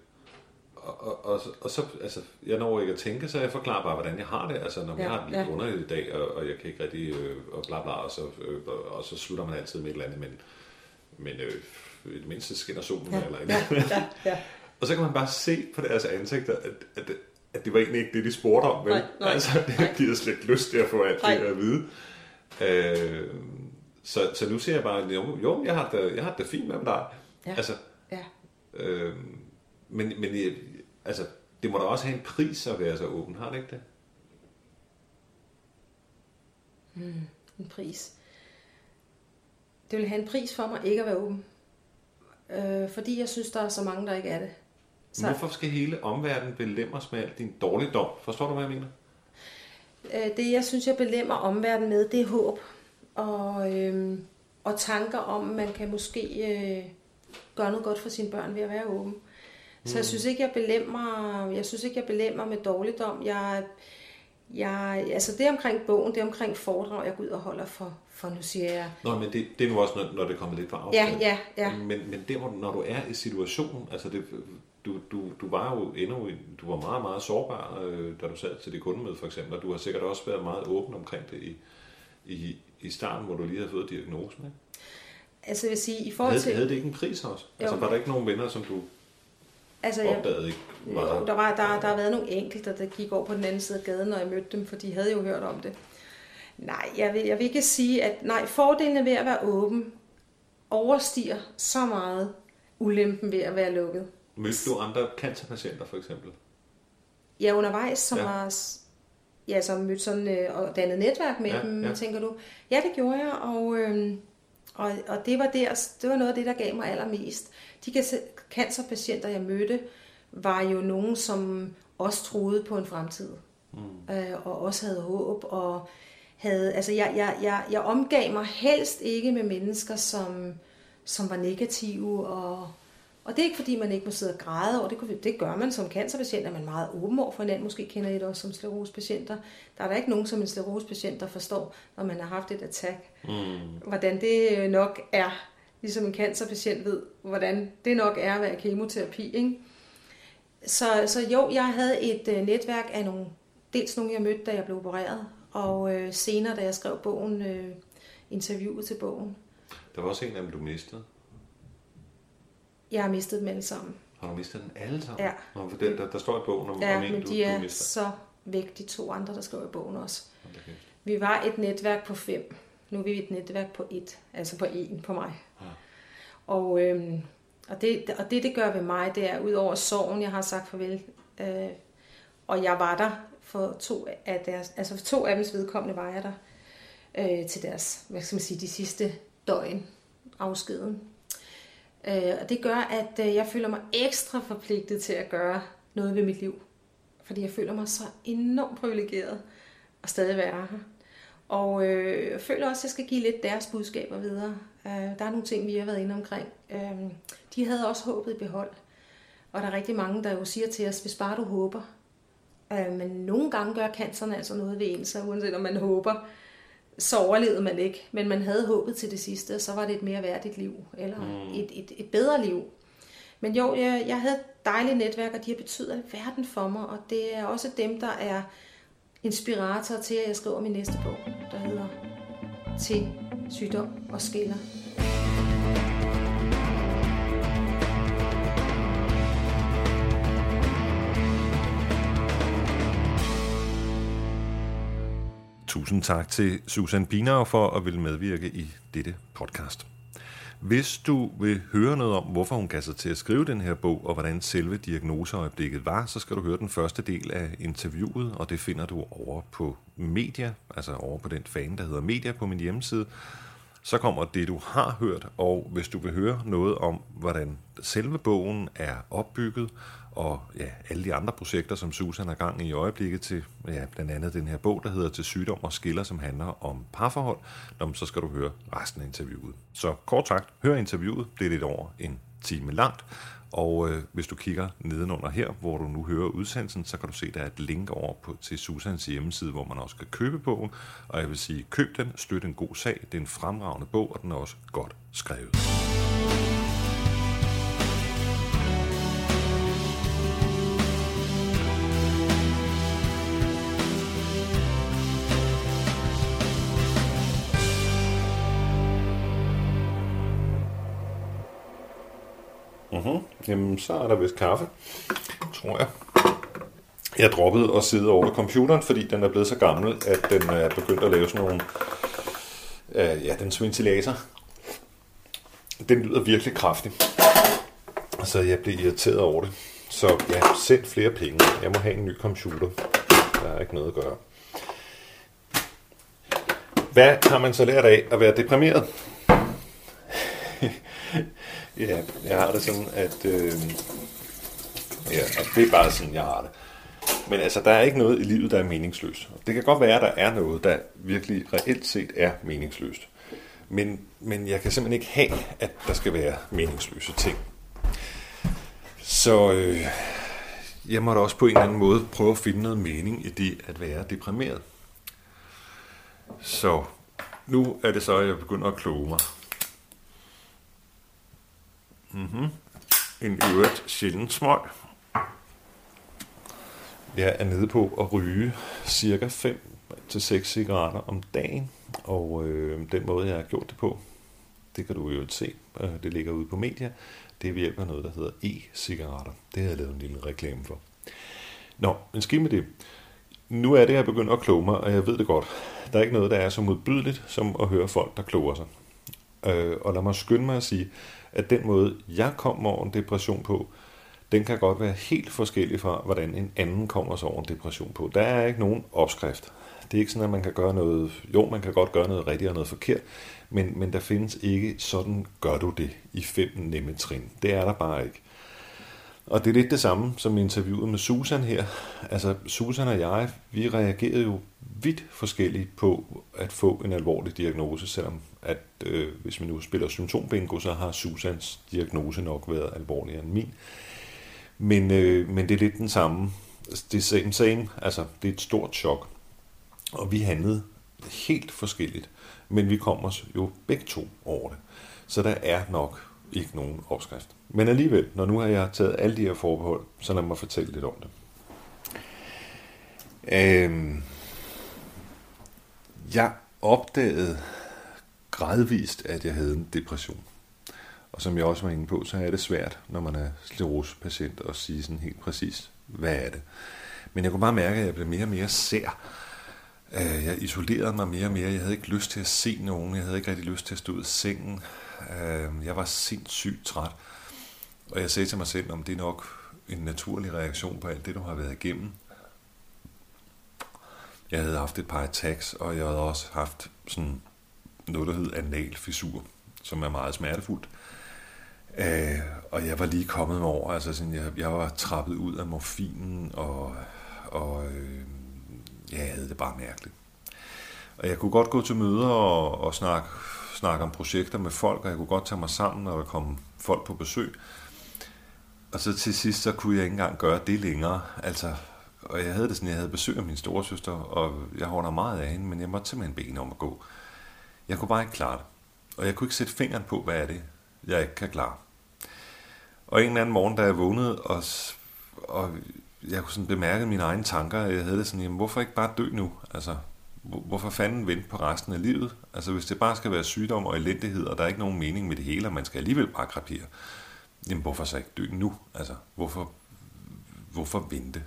Og, og, og, og så, altså, jeg når ikke at tænke, så jeg forklarer bare, hvordan jeg har det. Altså, når ja, jeg har det lidt ja. underligt i dag, og, og jeg kan ikke rigtig, øh, og bla bla, og så, øh, og, og så slutter man altid med et eller andet, men, men øh, i det mindste skinner solen ja, eller ja, ja, ja. Og så kan man bare se på deres ansigter, at, at, at det var egentlig ikke det, de spurgte om. Vel? Nej, nej, altså, det giver slet ikke lyst til at få alt det at vide. Øh, så, så nu ser jeg bare, jo, jo jeg, har det, jeg har det fint med dig. Ja. Altså, ja. Øh, men, men altså, det må da også have en pris at være så åben, har det ikke det? Hmm, en pris. Det vil have en pris for mig ikke at være åben. Øh, fordi jeg synes, der er så mange, der ikke er det. Så... Hvorfor skal hele omverdenen belemres med alt din dårligdom? Forstår du, hvad jeg mener? Øh, det, jeg synes, jeg belemmer omverdenen med, det er håb. Og, øh, og tanker om, man kan måske øh, gøre noget godt for sine børn ved at være åben. Så jeg synes ikke, jeg belemmer, jeg synes ikke, jeg belemmer med dårligdom. Jeg, jeg, altså det omkring bogen, det omkring foredrag, jeg går ud og holder for, for nu siger jeg... Nå, men det, det er nu også, når, når det kommer lidt på afstand. Ja, ja, ja. Men, men der, hvor, når du er i situationen, altså det, du, du, du var jo endnu, du var meget, meget sårbar, øh, da du sad til det kundemøde for eksempel, og du har sikkert også været meget åben omkring det i, i, i starten, hvor du lige havde fået diagnosen, ikke? Altså jeg vil sige, i forhold havde, til... Havde det ikke en pris også? Jo. Altså var der ikke nogen venner, som du altså, jeg, opdagede ikke? Jo, der, var, der, der har været nogle enkelte, der gik over på den anden side af gaden, når jeg mødte dem, for de havde jo hørt om det. Nej, jeg vil, jeg vil ikke sige, at nej, fordelene ved at være åben overstiger så meget ulempen ved at være lukket. Mødte du andre cancerpatienter for eksempel? Ja, undervejs, som ja. var ja, som mødte sådan øh, og dannet netværk med ja, dem, ja. tænker du? Ja, det gjorde jeg, og, øh, og, og det, var der, det var noget af det, der gav mig allermest. De cancerpatienter, jeg mødte, var jo nogen, som også troede på en fremtid, mm. øh, og også havde håb, og havde, altså jeg, jeg, jeg, jeg omgav mig helst ikke med mennesker, som, som var negative og og det er ikke fordi, man ikke må sidde og græde over det. Det gør man som cancerpatient, er man meget åben over for hinanden. Måske kender I det også som sklerosepatienter. Der er der ikke nogen som en sklerosepatient, der forstår, når man har haft et attack. Mm. Hvordan det nok er, ligesom en cancerpatient ved, hvordan det nok er at være kemoterapi. Ikke? Så, så jo, jeg havde et uh, netværk af nogle, dels nogle, jeg mødte, da jeg blev opereret, og uh, senere, da jeg skrev bogen, uh, interviewet til bogen. Der var også en af dem, du mistede. Jeg har mistet dem alle sammen. Har du mistet dem alle sammen? Ja. Nå, for den, der, der står i bogen om, ja, om en, men du, de er du mister. så væk, de to andre, der skriver i bogen også. Okay. Vi var et netværk på fem. Nu er vi et netværk på et, altså på en på mig. Og, øhm, og, det, og det, det gør ved mig, det er ud over sorgen, jeg har sagt farvel. Øh, og jeg var der for to af deres, altså for to af dems vedkommende var jeg der øh, til deres, hvad skal man sige, de sidste døgn afskeden. Øh, og det gør, at øh, jeg føler mig ekstra forpligtet til at gøre noget ved mit liv. Fordi jeg føler mig så enormt privilegeret at stadig være her. Og øh, jeg føler også, at jeg skal give lidt deres budskaber videre. Øh, der er nogle ting, vi har været inde omkring. Øh, de havde også håbet i behold. Og der er rigtig mange, der jo siger til os, hvis bare du håber. Øh, men nogle gange gør canceren altså noget ved en, så uanset om man håber, så overlevede man ikke, men man havde håbet til det sidste, og så var det et mere værdigt liv, eller mm. et, et, et bedre liv. Men jo, jeg, jeg havde et dejligt netværk, og de har betydet verden for mig, og det er også dem, der er inspirator til, at jeg skriver min næste bog, der hedder Til sygdom og skiller. tusind tak til Susan Binau for at ville medvirke i dette podcast. Hvis du vil høre noget om, hvorfor hun gav sig til at skrive den her bog, og hvordan selve diagnoseøjeblikket var, så skal du høre den første del af interviewet, og det finder du over på Media, altså over på den fan, der hedder Media på min hjemmeside. Så kommer det, du har hørt, og hvis du vil høre noget om, hvordan selve bogen er opbygget, og ja, alle de andre projekter, som Susan har gang i i øjeblikket til, ja, blandt andet den her bog, der hedder Til sygdom og skiller, som handler om parforhold, Nå, så skal du høre resten af interviewet. Så kort sagt, hør interviewet, det er lidt over en time langt, og øh, hvis du kigger nedenunder her, hvor du nu hører udsendelsen, så kan du se, der er et link over på, til Susans hjemmeside, hvor man også kan købe bogen. Og jeg vil sige, køb den, støt en god sag. Det er en fremragende bog, og den er også godt skrevet. Mm-hmm. Jamen, så er der vist kaffe, tror jeg. Jeg droppede at sidde over computeren, fordi den er blevet så gammel, at den er begyndt at lave sådan nogle... Øh, ja, den ventilator. Den lyder virkelig kraftig. Så jeg blev irriteret over det. Så ja, send flere penge. Jeg må have en ny computer. Der er ikke noget at gøre. Hvad har man så lært af at være deprimeret? Ja, jeg har det sådan, at... Øh, ja, altså, det er bare sådan, jeg har det. Men altså, der er ikke noget i livet, der er meningsløst. Det kan godt være, at der er noget, der virkelig reelt set er meningsløst. Men, men jeg kan simpelthen ikke have, at der skal være meningsløse ting. Så øh, jeg måtte også på en eller anden måde prøve at finde noget mening i det at være deprimeret. Så nu er det så, at jeg begynder at kloge mig. Mm-hmm. En øvrigt sjældent smøg. Jeg er nede på at ryge cirka 5 til 6 cigaretter om dagen, og øh, den måde, jeg har gjort det på, det kan du jo se, øh, det ligger ude på media, det er ved hjælp af noget, der hedder e-cigaretter. Det har jeg lavet en lille reklame for. Nå, men skidt med det. Nu er det, jeg begynder at kloge mig, og jeg ved det godt. Der er ikke noget, der er så modbydeligt, som at høre folk, der kloger sig. Øh, og lad mig skynde mig at sige, at den måde, jeg kommer over en depression på, den kan godt være helt forskellig fra, hvordan en anden kommer sig over en depression på. Der er ikke nogen opskrift. Det er ikke sådan, at man kan gøre noget... Jo, man kan godt gøre noget rigtigt og noget forkert, men, men der findes ikke, sådan gør du det i fem nemme trin. Det er der bare ikke. Og det er lidt det samme som interviewet med Susan her. Altså, Susan og jeg, vi reagerede jo vidt forskelligt på at få en alvorlig diagnose, selvom at øh, hvis man nu spiller symptombingo, så har Susans diagnose nok været alvorligere end min. Men, øh, men det er lidt den samme. Det er same same, altså det er et stort chok. Og vi handlede helt forskelligt, men vi kom os jo begge to over det. Så der er nok ikke nogen opskrift. Men alligevel, når nu har jeg taget alle de her forbehold, så lad mig fortælle lidt om det. Øhm, jeg opdagede gradvist, at jeg havde en depression. Og som jeg også var inde på, så er det svært, når man er sklerosepatient, at sige sådan helt præcis, hvad er det. Men jeg kunne bare mærke, at jeg blev mere og mere sær. Øh, jeg isolerede mig mere og mere. Jeg havde ikke lyst til at se nogen. Jeg havde ikke rigtig lyst til at stå ud af sengen. Øh, jeg var sindssygt træt. Og jeg sagde til mig selv, om det er nok en naturlig reaktion på alt det, du har været igennem. Jeg havde haft et par attacks, og jeg havde også haft sådan noget, der hed anal fissur, som er meget smertefuldt. Øh, og jeg var lige kommet mig over, altså sådan, jeg, jeg var trappet ud af morfinen, og, og øh, ja, jeg havde det bare mærkeligt. Og jeg kunne godt gå til møder og, og snakke, snakke om projekter med folk, og jeg kunne godt tage mig sammen, når der kom folk på besøg. Og så til sidst, så kunne jeg ikke engang gøre det længere. Altså, og jeg havde det sådan, jeg havde besøg af min storesøster, og jeg holder meget af hende, men jeg måtte simpelthen bede om at gå. Jeg kunne bare ikke klare det. Og jeg kunne ikke sætte fingeren på, hvad er det, jeg ikke kan klare. Og en eller anden morgen, da jeg vågnede, og, og jeg kunne sådan bemærke mine egne tanker, jeg havde det sådan, jamen, hvorfor ikke bare dø nu? Altså, hvorfor fanden vente på resten af livet? Altså, hvis det bare skal være sygdom og elendighed, og der er ikke nogen mening med det hele, og man skal alligevel bare krapere, jamen, hvorfor så ikke dø nu? Altså, hvorfor, hvorfor vente?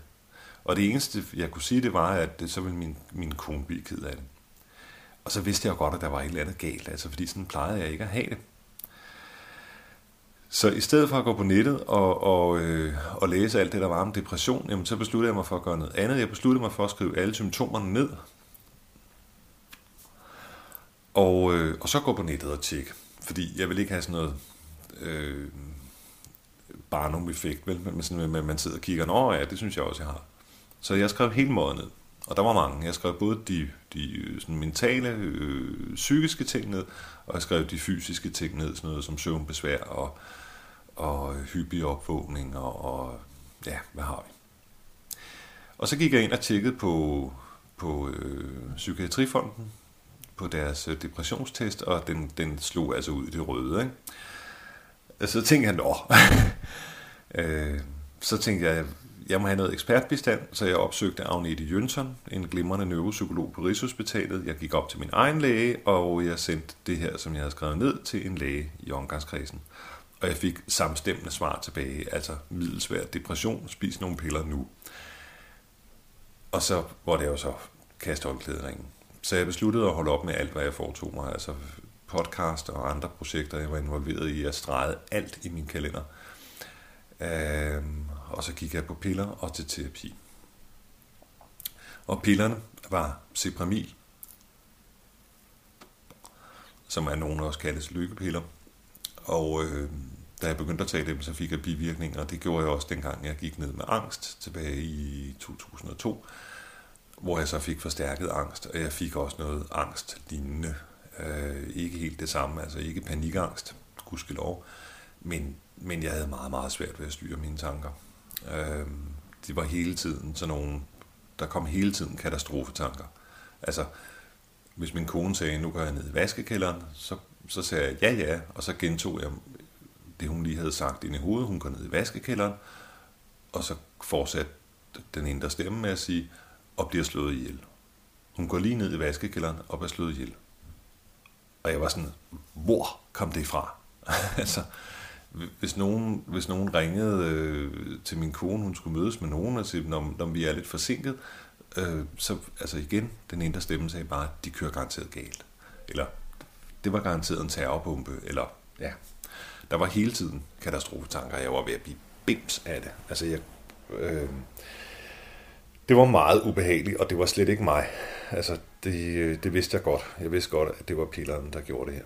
Og det eneste, jeg kunne sige, det var, at det, så ville min, min kone blive ked af det. Og så vidste jeg jo godt, at der var et eller andet galt, altså fordi sådan plejede jeg ikke at have det. Så i stedet for at gå på nettet og, og, øh, og læse alt det, der var om depression, jamen, så besluttede jeg mig for at gøre noget andet. Jeg besluttede mig for at skrive alle symptomerne ned. Og, øh, og så gå på nettet og tjekke. Fordi jeg vil ikke have sådan noget øh, Barnum-effekt, vel? Men sådan, at man sidder og kigger, nå ja, det synes jeg også, jeg har. Så jeg skrev hele måden ned. Og der var mange. Jeg skrev både de, de øh, sådan mentale, øh, psykiske ting ned, og jeg skrev de fysiske ting ned, sådan noget som søvnbesvær og, og hyppig opvågning og, og ja, hvad har vi? Og så gik jeg ind og tjekkede på, på øh, Psykiatrifonden, på deres øh, depressionstest, og den, den slog altså ud i det røde. Ikke? Så tænkte jeg, nå. øh, så tænkte jeg, jeg må have noget ekspertbistand, så jeg opsøgte Agnete Jønsson, en glimrende neuropsykolog på Rigshospitalet. Jeg gik op til min egen læge, og jeg sendte det her, som jeg havde skrevet ned, til en læge i omgangskredsen. Og jeg fik samstemmende svar tilbage, altså middelsvær depression, spis nogle piller nu. Og så var det jo så kaste håndklæderingen. Så jeg besluttede at holde op med alt, hvad jeg foretog mig, altså podcast og andre projekter, jeg var involveret i. Jeg stregede alt i min kalender. Øhm, og så gik jeg på piller og til terapi. Og pillerne var Cipramil, som er nogen også kaldes lykkepiller. Og øh, da jeg begyndte at tage dem, så fik jeg bivirkninger, og det gjorde jeg også dengang, jeg gik ned med angst tilbage i 2002, hvor jeg så fik forstærket angst, og jeg fik også noget angst lignende. Øh, ikke helt det samme, altså ikke panikangst, gudskelov, men, men jeg havde meget, meget svært ved at styre mine tanker. Øh, det var hele tiden sådan nogle, der kom hele tiden katastrofetanker. Altså, hvis min kone sagde, nu går jeg ned i vaskekælderen, så, så sagde jeg ja, ja, og så gentog jeg det, hun lige havde sagt ind i hovedet. Hun går ned i vaskekælderen, og så fortsatte den indre stemme med at sige, og bliver slået ihjel. Hun går lige ned i vaskekælderen og bliver slået ihjel. Og jeg var sådan, hvor kom det fra? altså, hvis nogen, hvis nogen ringede øh, til min kone, hun skulle mødes med nogen og sige, når, når vi er lidt forsinket, øh, så altså igen, den indre stemme sagde bare, de kører garanteret galt. Eller, det var garanteret en terrorbombe, eller ja, der var hele tiden katastrofetanker, jeg var ved at blive bims af det. Altså, jeg, øh, det var meget ubehageligt, og det var slet ikke mig. Altså, det, øh, det vidste jeg godt. Jeg vidste godt, at det var pilleren, der gjorde det her.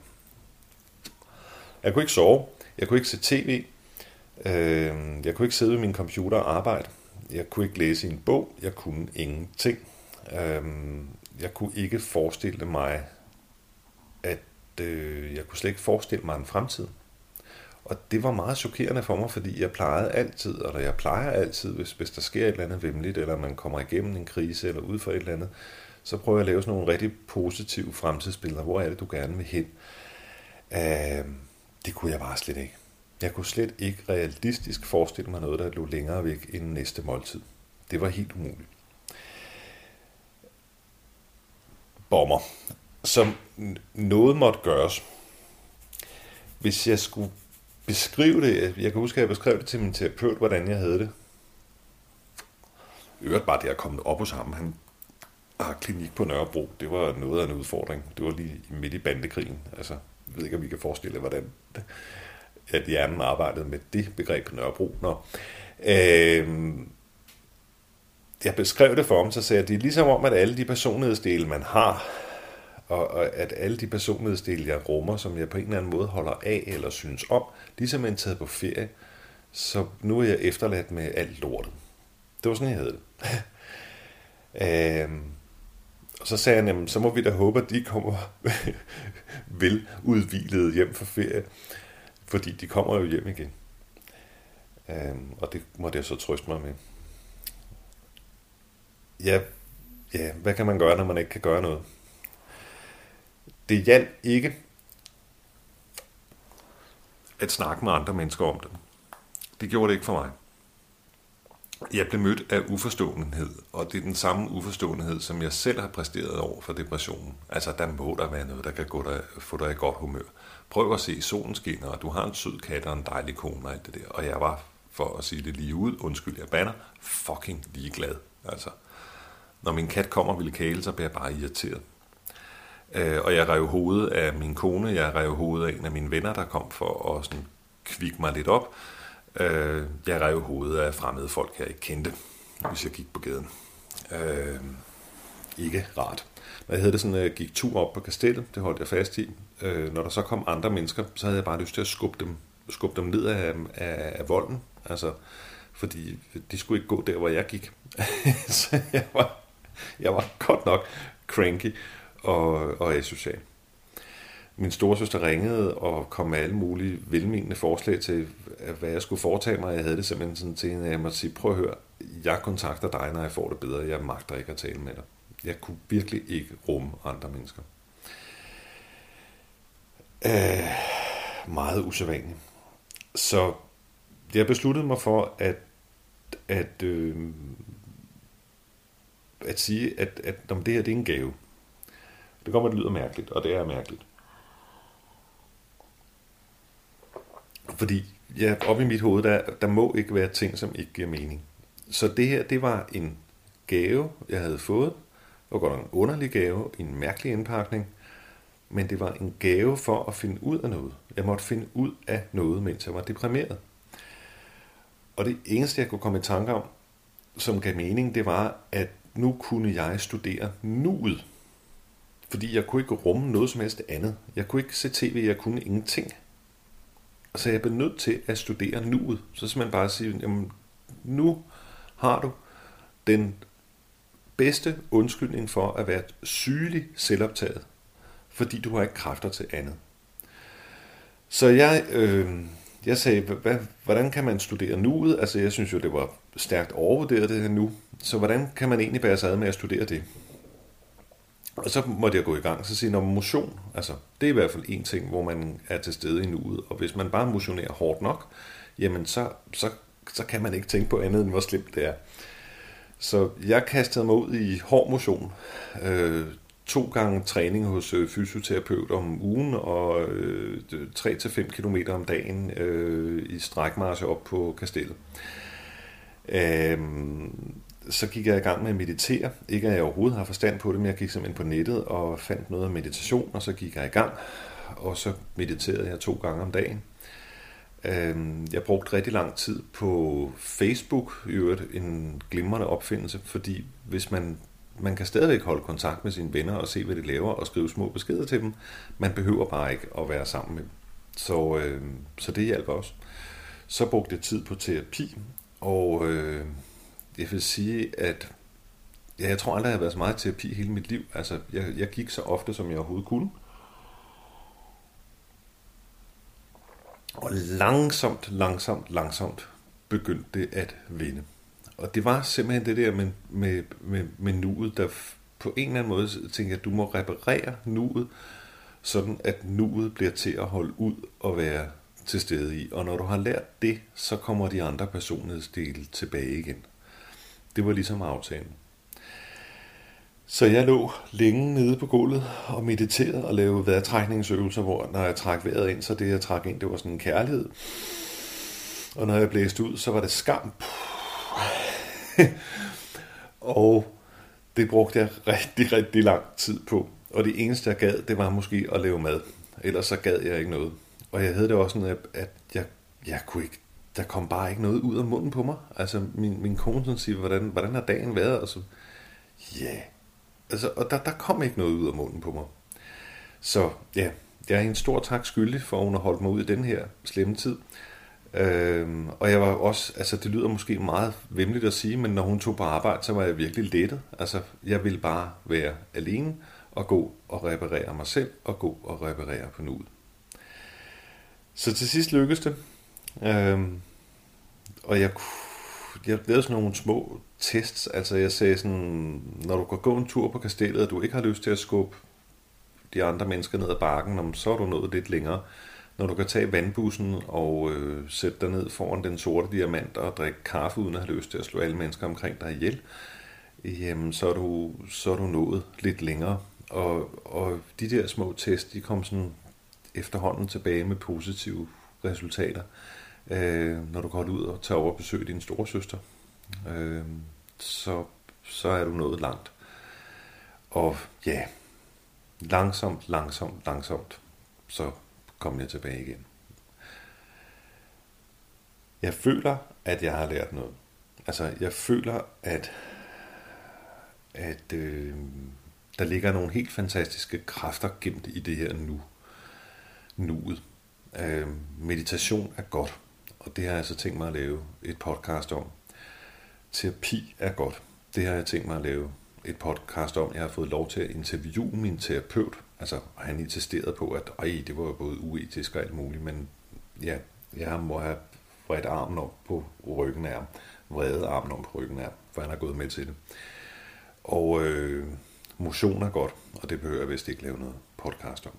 Jeg kunne ikke sove. Jeg kunne ikke se tv. Øh, jeg kunne ikke sidde ved min computer og arbejde. Jeg kunne ikke læse en bog. Jeg kunne ingenting. Øh, jeg kunne ikke forestille mig, at øh, jeg kunne slet ikke forestille mig en fremtid. Og det var meget chokerende for mig, fordi jeg plejede altid, og jeg plejer altid, hvis, hvis der sker et eller andet vemmeligt, eller man kommer igennem en krise, eller ud for et eller andet, så prøver jeg at lave sådan nogle rigtig positive fremtidsbilleder. Hvor er det, du gerne vil hen? Øh, det kunne jeg bare slet ikke. Jeg kunne slet ikke realistisk forestille mig noget, der lå længere væk end næste måltid. Det var helt umuligt. Bomber. Som noget måtte gøres. Hvis jeg skulle beskrive det, jeg kan huske, at jeg beskrev det til min terapeut, hvordan jeg havde det. Øvrigt bare det at komme op hos ham. Han har klinik på Nørrebro. Det var noget af en udfordring. Det var lige midt i bandekrigen. Altså, jeg ved ikke, om vi kan forestille hvordan at hjernen arbejdede med det begreb på Nørrebro. Nå. Øh, jeg beskrev det for ham, så sagde jeg, at det er ligesom om, at alle de personlighedsdele, man har, og, og at alle de personlighedsdele, jeg rummer, som jeg på en eller anden måde holder af eller synes om, ligesom en taget på ferie, så nu er jeg efterladt med alt lortet. Det var sådan, jeg havde det. øhm, og så sagde han, jamen, så må vi da håbe, at de kommer veludvilede hjem fra ferie, fordi de kommer jo hjem igen. Øhm, og det måtte jeg så trøste mig med. Ja, ja, hvad kan man gøre, når man ikke kan gøre noget? det hjalp ikke at snakke med andre mennesker om det. Det gjorde det ikke for mig. Jeg blev mødt af uforståenhed, og det er den samme uforståenhed, som jeg selv har præsteret over for depressionen. Altså, der må der være noget, der kan gå dig, få dig i godt humør. Prøv at se, solen skinner, og du har en sød kat og en dejlig kone og alt det der. Og jeg var, for at sige det lige ud, undskyld, jeg banner, fucking ligeglad. Altså, når min kat kommer og vil kæle, så bliver jeg bare irriteret. Øh, og jeg rev hovedet af min kone, jeg rev hovedet af en af mine venner, der kom for at sådan kvikke mig lidt op. Øh, jeg rev hovedet af fremmede folk, jeg ikke kendte, hvis jeg gik på gaden. Øh, ikke rart. Når jeg havde det sådan, at jeg gik tur op på kastellet, det holdt jeg fast i. Øh, når der så kom andre mennesker, så havde jeg bare lyst til at skubbe dem, skubbe dem ned af, af, af volden. Altså, fordi de skulle ikke gå der, hvor jeg gik. så jeg var, jeg var godt nok cranky og, og asocial. Min storesøster ringede og kom med alle mulige velmenende forslag til, hvad jeg skulle foretage mig. Jeg havde det simpelthen sådan til at jeg måtte sige, prøv at høre, jeg kontakter dig, når jeg får det bedre. Jeg magter ikke at tale med dig. Jeg kunne virkelig ikke rumme andre mennesker. Øh, meget usædvanligt. Så jeg besluttede mig for at, at, øh, at sige, at, at om det her det er en gave. Det kommer, det lyder mærkeligt, og det er mærkeligt. Fordi ja, op i mit hoved, der, der må ikke være ting, som ikke giver mening. Så det her, det var en gave, jeg havde fået. Det var godt en underlig gave, en mærkelig indpakning. Men det var en gave for at finde ud af noget. Jeg måtte finde ud af noget, mens jeg var deprimeret. Og det eneste, jeg kunne komme i tanke om, som gav mening, det var, at nu kunne jeg studere nuet. Fordi jeg kunne ikke rumme noget som helst andet. Jeg kunne ikke se tv, jeg kunne ingenting. Så jeg blev nødt til at studere nuet. Så simpelthen bare sige, jamen, nu har du den bedste undskyldning for at være sygelig selvoptaget, fordi du har ikke kræfter til andet. Så jeg, øh, jeg sagde, hvad, hvordan kan man studere nuet? Altså jeg synes jo, det var stærkt overvurderet det her nu. Så hvordan kan man egentlig bære sig ad med at studere det? Og så måtte jeg gå i gang, så sige, at motion, altså, det er i hvert fald en ting, hvor man er til stede i nuet, og hvis man bare motionerer hårdt nok, jamen så, så, så kan man ikke tænke på andet, end hvor slemt det er. Så jeg kastede mig ud i hård motion, øh, to gange træning hos øh, fysioterapeut om ugen, og øh, 3-5 km om dagen øh, i strækmarche op på kastellet. Øh, så gik jeg i gang med at meditere. Ikke at jeg overhovedet har forstand på det, men jeg gik simpelthen på nettet og fandt noget om meditation, og så gik jeg i gang. Og så mediterede jeg to gange om dagen. Øhm, jeg brugte rigtig lang tid på Facebook, i øvrigt en glimrende opfindelse, fordi hvis man, man kan stadigvæk holde kontakt med sine venner og se, hvad de laver, og skrive små beskeder til dem. Man behøver bare ikke at være sammen med dem. Så, øh, så det hjælper også. Så brugte jeg tid på terapi, og øh, jeg vil sige, at ja, jeg tror aldrig, jeg har været så meget terapi hele mit liv. Altså, jeg, jeg gik så ofte, som jeg overhovedet kunne. Og langsomt, langsomt, langsomt begyndte det at vinde. Og det var simpelthen det der med, med, med, med nuet, der på en eller anden måde tænkte at du må reparere nuet, sådan at nuet bliver til at holde ud og være til stede i. Og når du har lært det, så kommer de andre personlighedsdele tilbage igen. Det var ligesom aftalen. Så jeg lå længe nede på gulvet og mediterede og lavede vejrtrækningsøvelser, hvor når jeg trak vejret ind, så det jeg trak ind, det var sådan en kærlighed. Og når jeg blæste ud, så var det skam. og det brugte jeg rigtig, rigtig lang tid på. Og det eneste, jeg gad, det var måske at lave mad. Ellers så gad jeg ikke noget. Og jeg havde det også sådan, at jeg, jeg kunne ikke der kom bare ikke noget ud af munden på mig. Altså, min, min kone sådan siger, hvordan, hvordan har dagen været? Og så, ja, yeah. altså, og der, der kom ikke noget ud af munden på mig. Så ja, jeg er en stor tak skyldig for, at hun har holdt mig ud i den her slemme tid. Øhm, og jeg var også, altså det lyder måske meget vemmeligt at sige, men når hun tog på arbejde, så var jeg virkelig lettet. Altså, jeg ville bare være alene og gå og reparere mig selv og gå og reparere på nuet. Så til sidst lykkedes det. Øhm, og jeg, jeg lavede sådan nogle små tests. Altså jeg sagde sådan, når du går gå en tur på kastellet, og du ikke har lyst til at skubbe de andre mennesker ned ad bakken, så er du nået lidt længere. Når du kan tage vandbussen og øh, sætte dig ned foran den sorte diamant og drikke kaffe uden at have lyst til at slå alle mennesker omkring dig ihjel, jamen så er du, så er du nået lidt længere. Og, og de der små tests, de kom sådan efterhånden tilbage med positive resultater øh, Øh, når du går ud og tager over og besøger din store søster, øh, så, så er du nået langt. Og ja, langsomt, langsomt, langsomt, så kom jeg tilbage igen. Jeg føler, at jeg har lært noget. Altså, jeg føler, at, at øh, der ligger nogle helt fantastiske kræfter gemt i det her nu. Nuet. Øh, meditation er godt, og det har jeg så tænkt mig at lave et podcast om. Terapi er godt. Det har jeg tænkt mig at lave et podcast om. Jeg har fået lov til at interviewe min terapeut. Altså, han insisterede på, at Ej, det var jo både uetisk og alt muligt, men ja, jeg må have vredt armen op på ryggen af ham. Vrede armen op på ryggen af ham, for han har gået med til det. Og øh, motion er godt, og det behøver jeg vist ikke lave noget podcast om.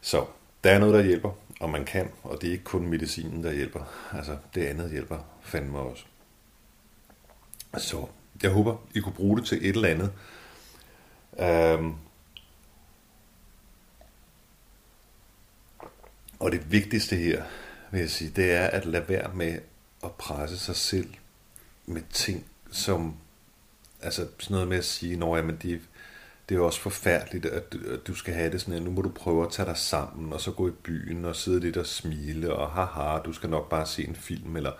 Så der er noget, der hjælper, og man kan, og det er ikke kun medicinen, der hjælper. Altså, det andet hjælper fandme også. Så jeg håber, I kunne bruge det til et eller andet. Øhm. og det vigtigste her, vil jeg sige, det er at lade være med at presse sig selv med ting, som, altså sådan noget med at sige, når jamen, de, det er jo også forfærdeligt, at du, at du skal have det sådan, at nu må du prøve at tage dig sammen, og så gå i byen og sidde lidt og smile, og haha, du skal nok bare se en film, eller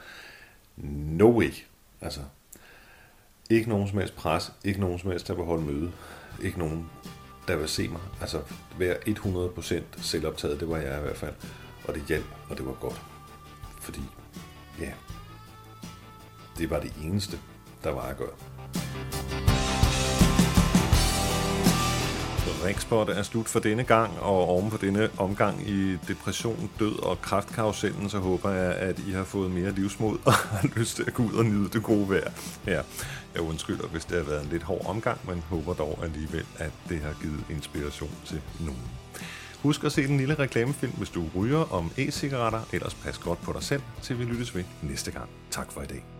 no way. Altså, ikke nogen som helst pres, ikke nogen som helst, der vil holde møde, ikke nogen, der vil se mig. Altså, være 100% selvoptaget, det var jeg i hvert fald. Og det hjalp, og det var godt. Fordi, ja, det var det eneste, der var at gøre. Ringspot er slut for denne gang, og oven på denne omgang i depression, død og kraftkarusellen, så håber jeg, at I har fået mere livsmod og har lyst til at gå ud og nyde det gode vejr. Ja, jeg undskylder, hvis det har været en lidt hård omgang, men håber dog alligevel, at det har givet inspiration til nogen. Husk at se den lille reklamefilm, hvis du ryger om e-cigaretter. Ellers pas godt på dig selv, til vi lyttes ved næste gang. Tak for i dag.